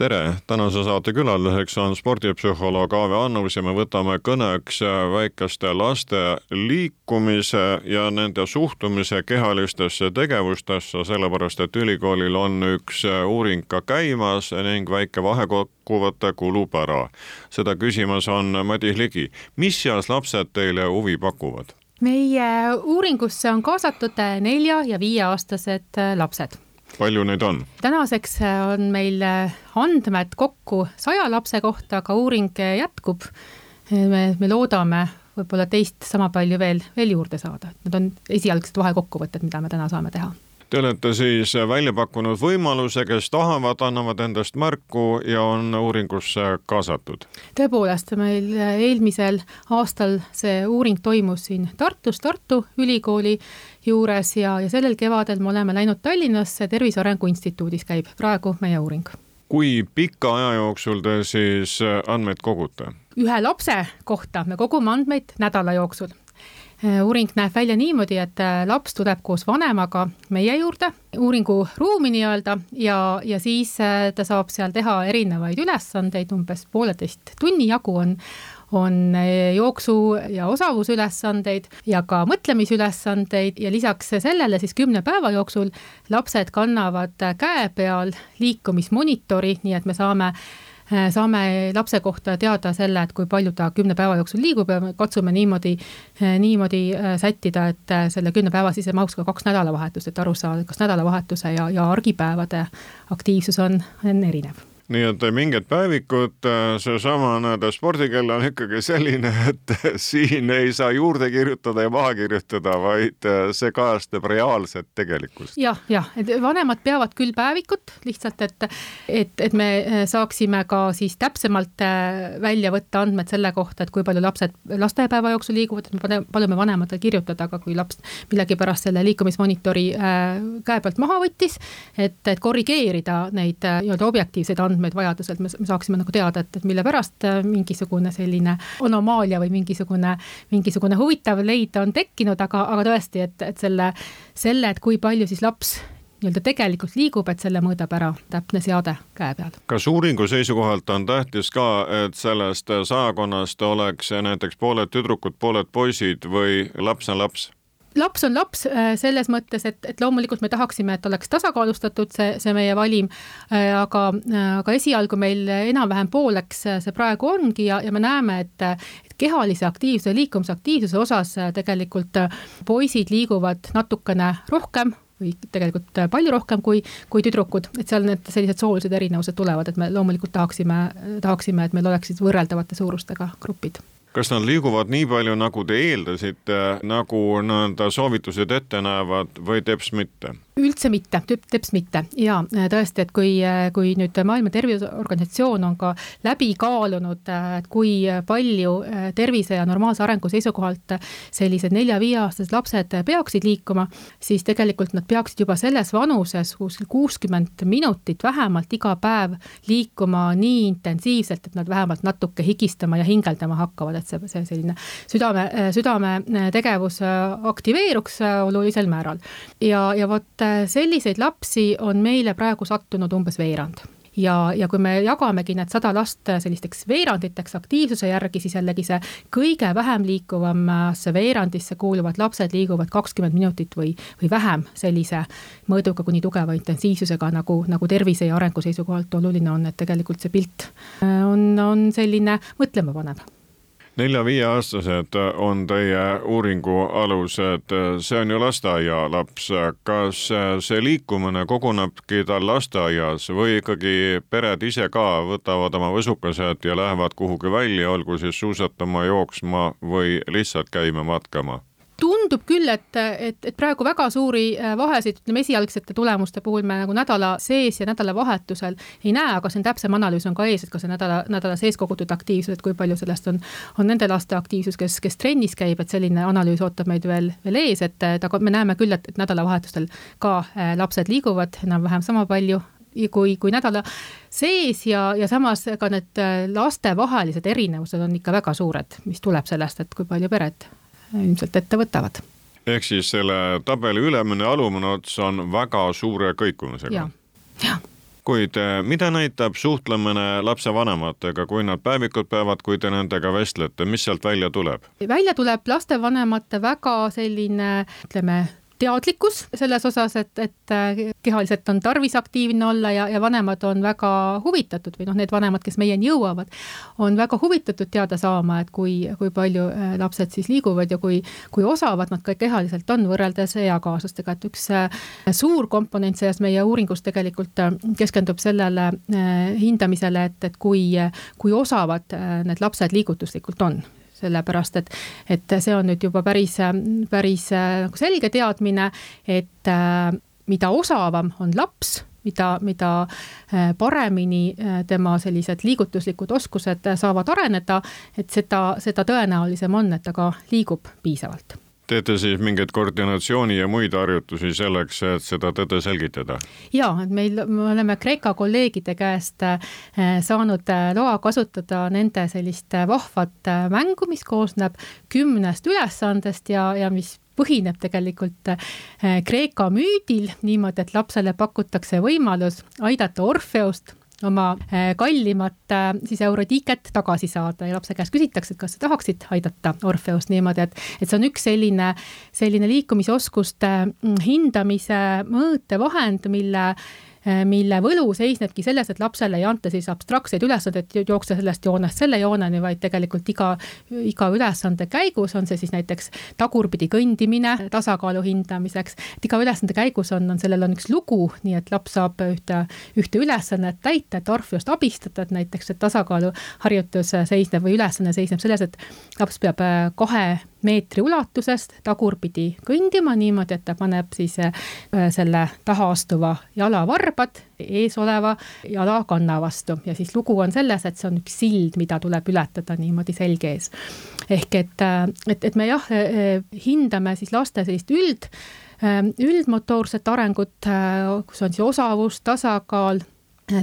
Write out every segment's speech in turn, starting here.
tere, tänase saate külaliseks on spordipsühholoog Aave Annus ja me võtame kõneks väikeste laste liikumise ja nende suhtumise kehalistesse tegevustesse, sellepärast et ülikoolil on üks uuring ka käimas ning väike vahekokkuvõte kulub ära. seda küsimas on Madis Ligi. mis seas lapsed teile huvi pakuvad? meie uuringusse on kaasatud nelja ja viieaastased lapsed palju neid on? tänaseks äh, on meil äh, andmed kokku saja lapse kohta, aga uuring äh, jätkub. me, me loodame võib-olla teist sama palju veel, veel juurde saada, et need on esialgsed vahekokkuvõtted, mida me täna saame teha Te olete siis välja pakkunud võimaluse, kes tahavad, annavad endast märku ja on uuringusse kaasatud. tõepoolest, meil eelmisel aastal see uuring toimus siin Tartus, Tartu Ülikooli juures ja, ja sellel kevadel me oleme läinud Tallinnasse, Tervise Arengu Instituudis käib praegu meie uuring. kui pika aja jooksul te siis andmeid kogute? ühe lapse kohta me kogume andmeid nädala jooksul uuring näeb välja niimoodi, et äh, laps tuleb koos vanemaga meie juurde, uuringuruumi nii-öelda, ja, ja siis äh, ta saab seal teha erinevaid ülesandeid, umbes pooleteist tunni jagu on, on jooksu ja osavusülesandeid ja ka mõtlemisülesandeid ja lisaks sellele siis kümne päeva jooksul lapsed kannavad käe peal liikumismonitori, nii et me saame Äh, saame lapse kohta teada selle, et kui palju ta kümne päeva jooksul liigub ja me katsume niimoodi, äh, niimoodi äh, sättida, et selle kümne päeva sisse mahuks ka kaks nädalavahetust, et aru saada, kas nädalavahetuse ja, ja argipäevade aktiivsus on, on erinev nii et mingid päevikud, äh, seesama nii-öelda spordikell on ikkagi selline, et siin ei saa juurde kirjutada ja maha kirjutada, vaid äh, see kajastab reaalset tegelikkust ja,. jah, jah, et vanemad peavad küll päevikut lihtsalt, et, et, et me äh, saaksime ka siis täpsemalt välja võtta andmed selle kohta, et kui palju lapsed lastepäeva jooksul liiguvad, et me palume vanematel kirjutada, aga kui laps millegipärast selle liikumismonitori käe pealt maha võttis, et, et korrigeerida neid nii-öelda objektiivseid andmeid andmeid vajadusel, et me, me saaksime nagu teada, et, et mille pärast äh, mingisugune selline anomaalia või mingisugune, mingisugune huvitav leid on tekkinud, aga, aga tõesti, et, et selle, selle, et kui palju siis laps nii-öelda tegelikult liigub, et selle mõõdab ära täpne seade käe peal. kas uuringu seisukohalt on tähtis ka, et sellest sajakonnast oleks näiteks pooled tüdrukud, pooled poisid või laps on laps? Laps on laps äh, selles mõttes, et, et loomulikult me tahaksime, et oleks tasakaalustatud see, see meie valim, äh, aga, äh, aga esialgu meil enam-vähem pooleks see praegu ongi ja, ja me näeme, et, et kehalise aktiivsuse, liikumisaktiivsuse osas tegelikult poisid liiguvad natukene rohkem või tegelikult palju rohkem kui, kui tüdrukud, et seal need sellised soolised erinevused tulevad, et me loomulikult tahaksime, tahaksime, et meil oleksid võrreldavate suurustega grupid kas nad liiguvad nii palju, nagu te eeldasite, nagu nii-öelda soovitused ette näevad või teps mitte? Üldse mitte, teps mitte ja tõesti, et kui, kui nüüd Maailma Terviseorganisatsioon on ka läbi kaalunud, et kui palju tervise ja normaalse arengu seisukohalt sellised nelja-viieaastased lapsed peaksid liikuma, siis tegelikult nad peaksid juba selles vanuses kuskil kuuskümmend minutit vähemalt iga päev liikuma nii intensiivselt, et nad vähemalt natuke higistama ja hingeldama hakkavad, et see, see selline südame, südametegevus aktiveeruks olulisel määral. ja, ja vot selliseid lapsi on meile praegu sattunud umbes veerand. Ja, ja kui me jagamegi need sada last sellisteks veeranditeks aktiivsuse järgi, siis jällegi see kõige vähem liikuvamasse veerandisse kuuluvad lapsed liiguvad kakskümmend minutit või, või vähem sellise mõõduga kuni tugeva intensiivsusega, nagu, nagu tervise ja arengu seisukohalt oluline on, et tegelikult see pilt on, on selline mõtlemapanev nelja-viieaastased on teie uuringu alused, see on ju lasteaialaps. kas see liikumine kogunebki tal lasteaias või ikkagi pered ise ka võtavad oma võsukesed ja lähevad kuhugi välja, olgu siis suusatama, jooksma või lihtsalt käima matkama? Tundub küll, et, et, et praegu väga suuri äh, vahesid, ütleme esialgsete tulemuste puhul me nagu nädala sees ja nädalavahetusel ei näe, aga see on täpsem analüüs on ka ees, et ka see nädala, nädala sees kogutud aktiivsus, et kui palju sellest on, on nende laste aktiivsus, kes, kes trennis käib, et selline analüüs ootab meid veel, veel ees, et, aga me näeme küll, et, et nädalavahetustel ka äh, lapsed liiguvad enam-vähem sama palju kui, kui nädala sees ja, ja samas ka need lastevahelised erinevused on ikka väga suured, mis tuleb sellest, et kui palju pered ilmselt ette võtavad ehk siis selle tabeli ülemine ja alumine ots on väga suure kõikumisega. jah, jah kuid eh, mida näitab suhtlemine lapsevanematega, kui nad päevikut peavad, kui te nendega vestlete, mis sealt välja tuleb? välja tuleb lastevanemate väga selline, ütleme, teadlikkus selles osas, et, et äh, kehaliselt on tarvis aktiivne olla ja, ja vanemad on väga huvitatud või noh, need vanemad, kes meieni jõuavad, on väga huvitatud teada saama, et kui, kui palju äh, lapsed siis liiguvad ja kui, kui osavad nad ka kehaliselt on võrreldes eakaaslastega, et üks äh, suur komponent selles meie uuringus tegelikult keskendub sellele hindamisele, et, et kui, kui osavad need lapsed liigutuslikult on sellepärast et, et see on nüüd juba päris, päris nagu selge teadmine, et äh, mida osavam on laps, mida, mida äh, paremini äh, tema sellised liigutuslikud oskused saavad areneda, et seda, seda tõenäolisem on, et ta ka liigub piisavalt teete siis mingeid koordinatsiooni ja muid harjutusi selleks, et seda tõde selgitada? ja, et meil, me oleme Kreeka kolleegide käest äh, saanud äh, loa kasutada nende sellist äh, vahvat mängu, mis koosneb kümnest ülesandest ja, ja mis põhineb tegelikult Kreeka müüdil niimoodi, et lapsele pakutakse võimalus aidata Orfeust oma äh, kallimat äh, siis eurodiiket tagasi saada ja lapse käest küsitakse, et kas sa tahaksid aidata Orfeost niimoodi, et, et see on üks selline, selline liikumisoskuste mm, hindamise mõõtevahend, mille mille võlu seisnebki selles, et lapsele ei anta siis abstraktseid ülesandeid, jookse sellest joonest selle jooneni, vaid tegelikult iga, iga ülesande käigus on see siis näiteks tagurpidi kõndimine tasakaalu hindamiseks. et iga ülesande käigus on, on, sellel on üks lugu, nii et laps saab ühte, ühte ülesannet täita, et Orfeost abistada, et näiteks, et tasakaaluharjutus seisneb või ülesanne seisneb selles, et laps peab äh, kahe meetri ulatusest tagurpidi kõndima niimoodi, et ta paneb siis äh, selle taha astuva jala varbad eesoleva jala kanna vastu ja siis lugu on selles, et see on üks sild, mida tuleb ületada niimoodi selge ees. ehk et, äh, et, et me jah, äh, hindame siis laste sellist üld, üldmotoorset arengut, kus on siis osavus, tasakaal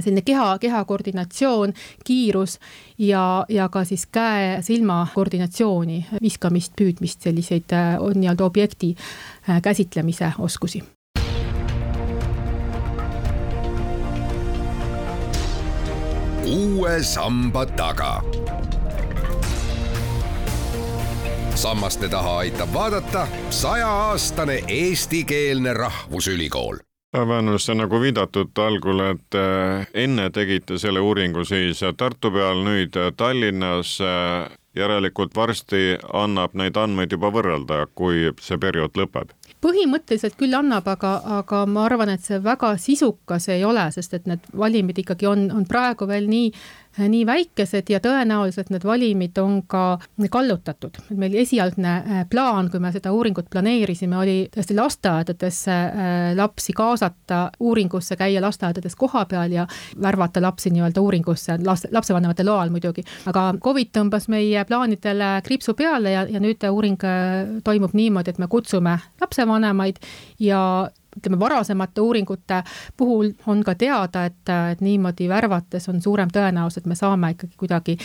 selline keha, keha koordinatsioon, kiirus ja, ja ka siis käe-silma koordinatsiooni, viskamist, püüdmist, selliseid äh, nii-öelda objekti äh, käsitlemise oskusi. uue samba taga. sammaste taha aitab vaadata sajaaastane eestikeelne rahvusülikool Väänus, nagu viidatud algul, et äh, enne tegite selle uuringu siis Tartu peal, nüüd Tallinnas. Äh, järelikult varsti annab neid andmeid juba võrrelda, kui see periood lõpeb põhimõtteliselt küll annab, aga, aga ma arvan, et see väga sisukas ei ole, sest et need valimid ikkagi on, on praegu veel nii nii väikesed ja tõenäoliselt need valimid on ka kallutatud. meil esialgne äh, plaan, kui me seda uuringut planeerisime, oli tõesti lasteaedadesse äh, lapsi kaasata uuringusse, käia lasteaedades kohapeal ja värvata lapsi nii-öelda uuringusse, laste, lapsevanemate loal muidugi. aga Covid tõmbas meie plaanidele kriipsu peale ja, ja nüüd uuring äh, toimub niimoodi, et me kutsume lapsevanemaid ja ütleme, varasemate uuringute puhul on ka teada, et, et niimoodi värvates on suurem tõenäosus, et me saame ikkagi kuidagi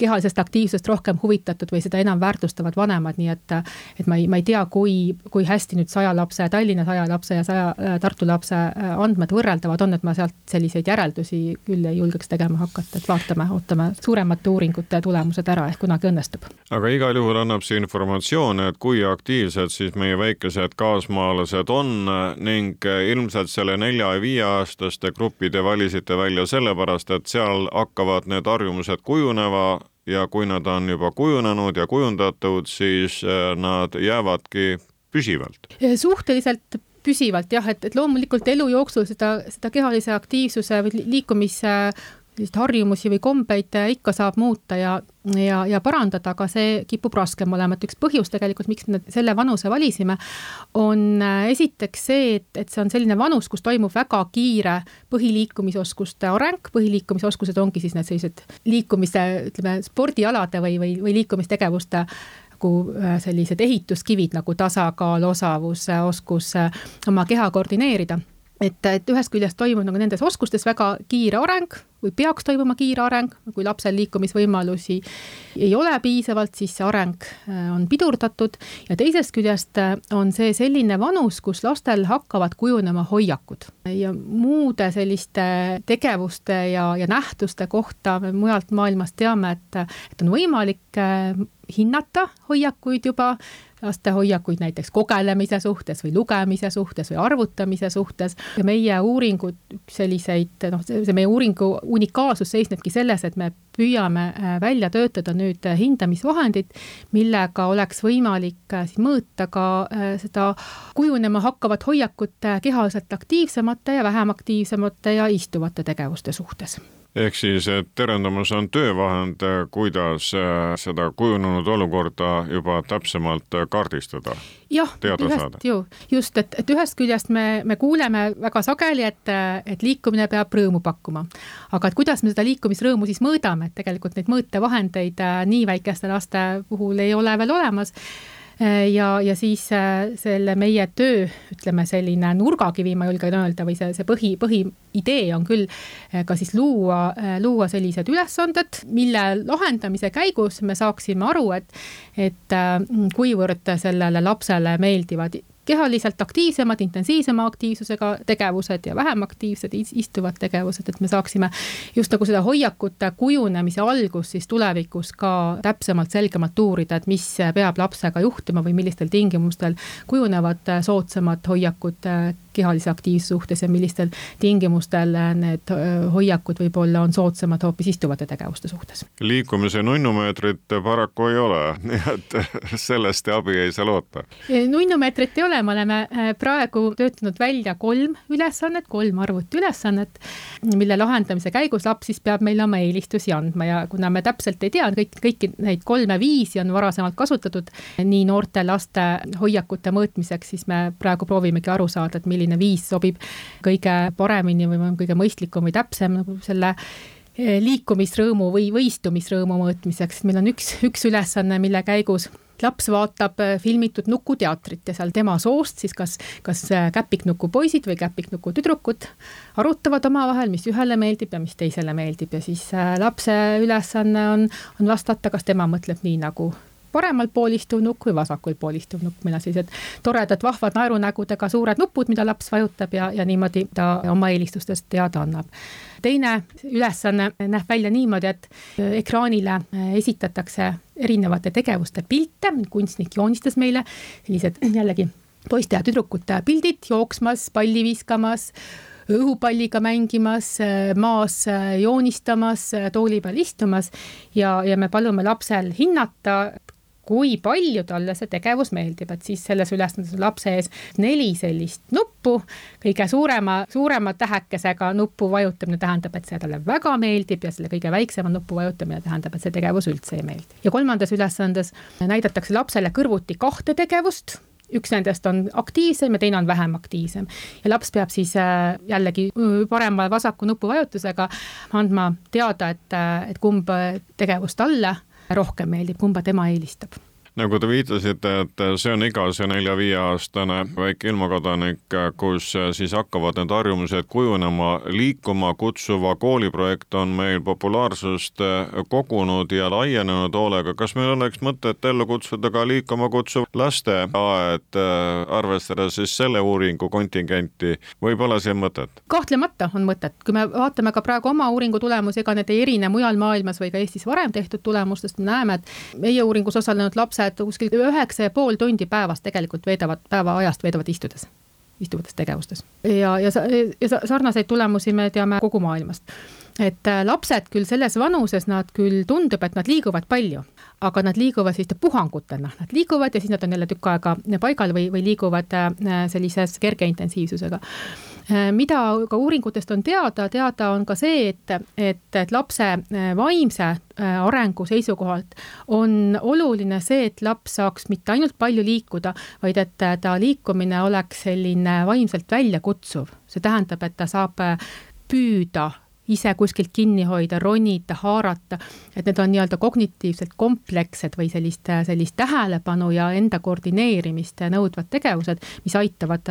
kehalisest aktiivsusest rohkem huvitatud või seda enam väärtustavad vanemad, nii et et ma ei, ma ei tea, kui, kui hästi nüüd saja lapse, Tallinna saja lapse ja saja äh, Tartu lapse äh, andmed võrreldavad on, et ma sealt selliseid järeldusi küll ei julgeks tegema hakata, et vaatame, ootame suuremate uuringute tulemused ära, ehk kunagi õnnestub. aga igal juhul annab see informatsioon, et kui aktiivsed siis meie väikesed kaasmaalased on ning ilmselt selle nelja ja viieaastaste gruppi te valisite välja sellepärast, et seal hakkavad need harjumused kujunema ja kui nad on juba kujunenud ja kujundatud, siis äh, nad jäävadki püsivalt? suhteliselt püsivalt jah, et, et loomulikult elu jooksul seda, seda kehalise aktiivsuse või liikumise selliseid harjumusi või kombeid ikka saab muuta ja, ja, ja parandada, aga see kipub raskem olema, et üks põhjus tegelikult, miks me selle vanuse valisime, on äh, esiteks see, et, et see on selline vanus, kus toimub väga kiire põhiliikumisoskuste areng, põhiliikumisoskused ongi siis need sellised liikumise, ütleme, spordialade või, või, või liikumistegevuste nagu äh, sellised ehituskivid nagu tasakaal, osavus, oskus äh, oma keha koordineerida et, et ühest küljest toimub nagu nendes oskustes väga kiire areng või peaks toimuma kiire areng, kui lapsel liikumisvõimalusi ei ole piisavalt, siis see areng äh, on pidurdatud. Ja teisest küljest äh, on see selline vanus, kus lastel hakkavad kujunema hoiakud. Ja muude selliste tegevuste ja, ja nähtuste kohta me mujalt maailmast teame, et, et on võimalik äh, hinnata hoiakuid juba laste hoiakuid näiteks kogelemise suhtes või lugemise suhtes või arvutamise suhtes. ja meie uuringud, üks selliseid, noh, see meie uuringu unikaalsus seisnebki selles, et me püüame äh, välja töötada nüüd äh, hindamisvahendit, millega oleks võimalik äh, siis mõõta ka seda kujunema hakkavat hoiakut kehaliselt aktiivsemate ja vähem aktiivsemate ja istuvate tegevuste suhtes ehk siis, et terendamus on töövahend, kuidas äh, seda kujunenud olukorda juba täpsemalt äh, kaardistada. jah, ühest ju, just, et, et ühest küljest me, me kuuleme väga sageli, et, et liikumine peab rõõmu pakkuma. aga et kuidas me seda liikumisrõõmu siis mõõdame, et tegelikult neid mõõtevahendeid äh, nii väikeste laste puhul ei ole veel olemas Äh, ja, ja siis äh, selle meie töö, ütleme selline nurgakivi, ma julgen öelda, või see, see põhi, põhiidee on küll äh, ka siis luua, luua sellised ülesanded, mille lahendamise käigus me saaksime aru, et, et kuivõrd sellele lapsele meeldivad kehaliselt aktiivsemad, intensiivsema aktiivsusega tegevused ja vähem aktiivsed istuvad tegevused, et me saaksime just nagu seda hoiakute kujunemise algust siis tulevikus ka täpsemalt, selgemalt uurida, et mis peab lapsega juhtuma või millistel tingimustel kujunevad soodsamad hoiakud kehalise aktiivsuse suhtes ja millistel tingimustel need hoiakud võib-olla on soodsamad hoopis istuvate tegevuste suhtes. liikumise nunnumeetrit paraku ei ole, nii et sellest abi ei saa loota. nunnumeetrit ei ole, me oleme praegu töötanud välja kolm ülesannet, kolm arvutiülesannet, mille lahendamise käigus laps siis peab meile oma eelistusi andma ja kuna me täpselt ei tea, kõik, kõiki neid kolme viisi on varasemalt kasutatud nii noorte laste hoiakute mõõtmiseks, siis me praegu proovimegi aru saada, et milline milline viis sobib kõige paremini või on kõige mõistlikum või täpsem nagu selle eh, liikumisrõõmu või, või istumisrõõmu mõõtmiseks. meil on üks, üks ülesanne, mille käigus laps vaatab eh, filmitud nukuteatrit ja seal tema soost siis kas, kas eh, käpiknuku poisid või käpiknuku tüdrukud arutavad omavahel, mis ühele meeldib ja mis teisele meeldib ja siis lapse ülesanne on, on vastata, kas tema mõtleb nii nagu paremal pool istuv nukk või vasakul pool istuv nukk, meil on sellised toredad vahvad naerunägudega suured nupud, mida laps vajutab ja, ja niimoodi ta oma eelistustest teada annab. teine ülesanne näeb välja niimoodi, et ekraanile esitatakse erinevate tegevuste pilte, kunstnik joonistas meile sellised jällegi poiste ja tüdrukute pildid jooksmas, palli viskamas õhupalliga mängimas, maas joonistamas, tooli peal istumas ja, ja me palume lapsel hinnata, kui palju talle see tegevus meeldib, et siis selles ülesandes lapse ees neli sellist nuppu, kõige suurema, suurema tähekesega nupu vajutamine tähendab, et see talle väga meeldib ja selle kõige väiksema nupu vajutamine tähendab, et see tegevus üldse ei meeldi. ja kolmandas ülesandes näidatakse lapsele kõrvuti kahte tegevust üks nendest on aktiivsem ja teine on vähem aktiivsem. ja laps peab siis äh, jällegi parema ja vasaku nupuvajutusega andma teada, et, äh, et kumb tegevus talle rohkem meeldib, kumba tema eelistab nagu te viitasite, et see on iga see nelja-viieaastane väike ilmakodanik, kus siis hakkavad need harjumused kujunema, liikuma kutsuva kooliprojekt on meil populaarsust kogunud ja laienenud hoolega. kas meil oleks mõtet ellu kutsuda ka liikuma kutsuv lasteaed, arvestades siis selle uuringu kontingenti, või pole siin mõtet? kahtlemata on mõtet, kui me vaatame ka praegu oma uuringu tulemusi, ega need ei erine mujal maailmas või ka Eestis varem tehtud tulemustest, me näeme, et meie uuringus osalenud lapsed et kuskil üheksa ja pool tundi päevas tegelikult veedavad, päeva ajast veedavad istudes, istuvates tegevustes. ja, ja, ja sarnaseid tulemusi me teame kogu maailmast et äh, lapsed küll selles vanuses, nad küll tundub, et nad liiguvad palju, aga nad liiguvad selliste puhangutena, nad liiguvad ja siis nad on jälle tükk aega paigal või, või liiguvad äh, sellises kerge intensiivsusega. Äh, mida ka uuringutest on teada, teada on ka see, et, et, et lapse vaimse arengu seisukohalt on oluline see, et laps saaks mitte ainult palju liikuda, vaid et ta liikumine oleks selline vaimselt väljakutsuv. see tähendab, et ta saab püüda ise kuskilt kinni hoida, ronida, haarata, et need on nii-öelda kognitiivselt komplekssed või sellist, sellist tähelepanu ja enda koordineerimist nõudvad tegevused, mis aitavad,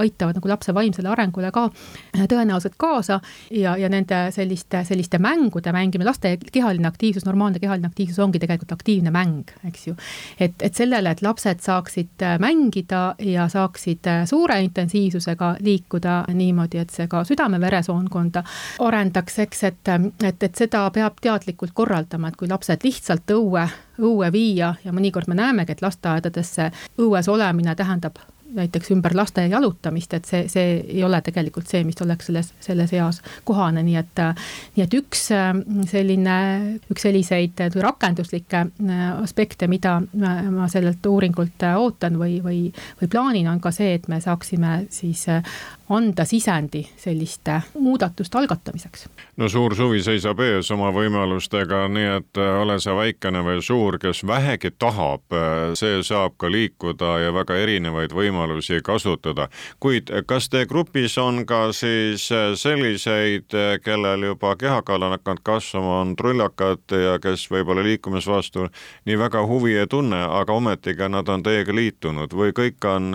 aitavad nagu lapse vaimsele arengule ka tõenäoliselt kaasa ja, ja nende selliste, selliste mängude mängimine, laste kehaline aktiivsus, normaalne kehaline aktiivsus ongi tegelikult aktiivne mäng, eks ju. et, et sellele, et lapsed saaksid mängida ja saaksid suure intensiivsusega liikuda niimoodi, et see ka südame-veresoonkonda arendaks, eks, et, et, et seda peab teadlikult korraldama, et kui lapsed lihtsalt õue, õue viia ja mõnikord me näemegi, et lasteaedadesse õues olemine tähendab näiteks ümber laste jalutamist, et see, see ei ole tegelikult see, mis oleks selles, selles eas kohane, nii et, nii et üks selline, üks selliseid rakenduslikke aspekte, mida ma sellelt uuringult ootan või, või, või plaanin, on ka see, et me saaksime siis anda sisendi selliste muudatuste algatamiseks. no suur suvi seisab ees oma võimalustega, nii et äh, ole sa väikene või suur, kes vähegi tahab, äh, see saab ka liikuda ja väga erinevaid võimalusi kasutada. kuid kas teie grupis on ka siis äh, selliseid, kellel juba kehakaal on hakanud kasvama, on trullakad ja kes võib-olla liikumisvastu nii väga huvi ei tunne, aga ometigi nad on teiega liitunud või kõik on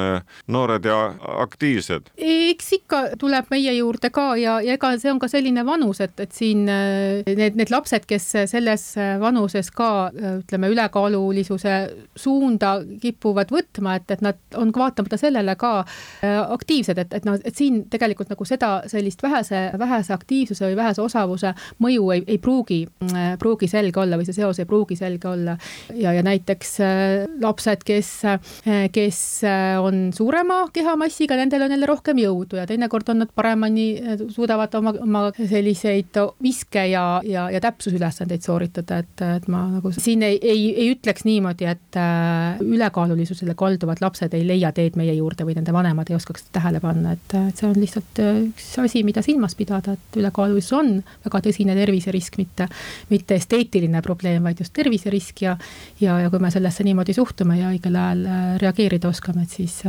noored ja aktiivsed? eks ikka tuleb meie juurde ka ja, ja ega see on ka selline vanus, et, et siin äh, need, need lapsed, kes selles vanuses ka äh, ütleme, ülekaalulisuse suunda kipuvad võtma, et, et nad on vaatamata sellele ka äh, aktiivsed, et, et noh, et siin tegelikult nagu seda sellist vähese, vähese aktiivsuse või vähese osavuse mõju ei, ei pruugi, pruugi selge olla või see seos ei pruugi selge olla. ja, ja näiteks lapsed, kes, kes on suurema kehamassiga, nendel on jälle rohkem jõudu tõttu ja teinekord on nad paremini, suudavad oma, oma selliseid viske ja, ja, ja täpsusülesandeid sooritada, et, et ma nagu siin ei, ei, ei ütleks niimoodi, et äh, ülekaalulisusele kalduvad lapsed ei leia teed meie juurde või nende vanemad ei oskaks tähele panna, et, et see on lihtsalt äh, üks asi, mida silmas pidada, et ülekaalulisus on väga tõsine terviserisk, mitte, mitte esteetiline probleem, vaid just terviserisk ja, ja, ja kui me sellesse niimoodi suhtume ja õigel ajal äh, reageerida oskame, et siis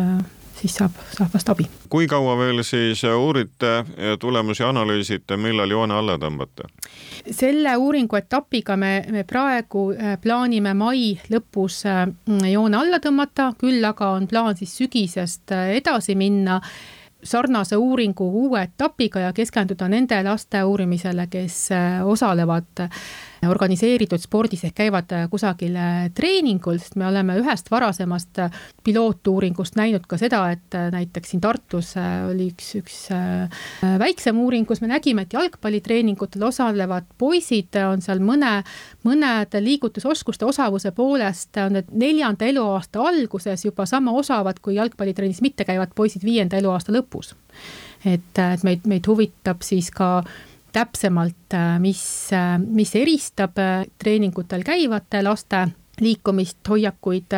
siis saab, saab vast abi. kui kaua veel siis uurite ja tulemusi analüüsite, millal joone alla tõmbate? selle uuringu etapiga me, me praegu äh, plaanime mai lõpus äh, joone alla tõmmata, küll aga on plaan siis sügisest äh, edasi minna sarnase uuringu uue etapiga ja keskenduda nende laste uurimisele, kes osalevad organiseeritud spordis ehk käivad äh, kusagil äh, treeningul, sest me oleme ühest varasemast äh, pilootuuringust näinud ka seda, et näiteks siin Tartus oli üks, üks väiksem uuring, kus me nägime, et jalgpallitreeningutel osalevad poisid on seal mõne, mõnede liigutusoskuste osavuse poolest on need neljanda eluaasta alguses juba sama osavad kui jalgpallitrennis mitte käivad poisid viienda eluaasta lõpus. et, et meid, meid huvitab siis ka täpsemalt, äh, mis, äh, mis eristab äh, treeningutel käivate laste liikumist, hoiakuid,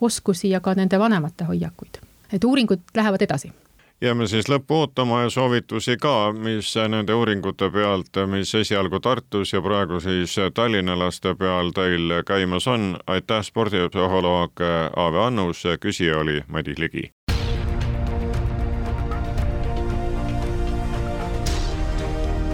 oskusi ja ka nende vanemate hoiakuid. et uuringud lähevad edasi jääme siis lõppu ootama ja soovitusi ka, mis nende uuringute pealt, mis esialgu Tartus ja praegu siis Tallinna laste peal teil käimas on. aitäh, spordipsühholoog Aave Annus, küsija oli Madis Ligi.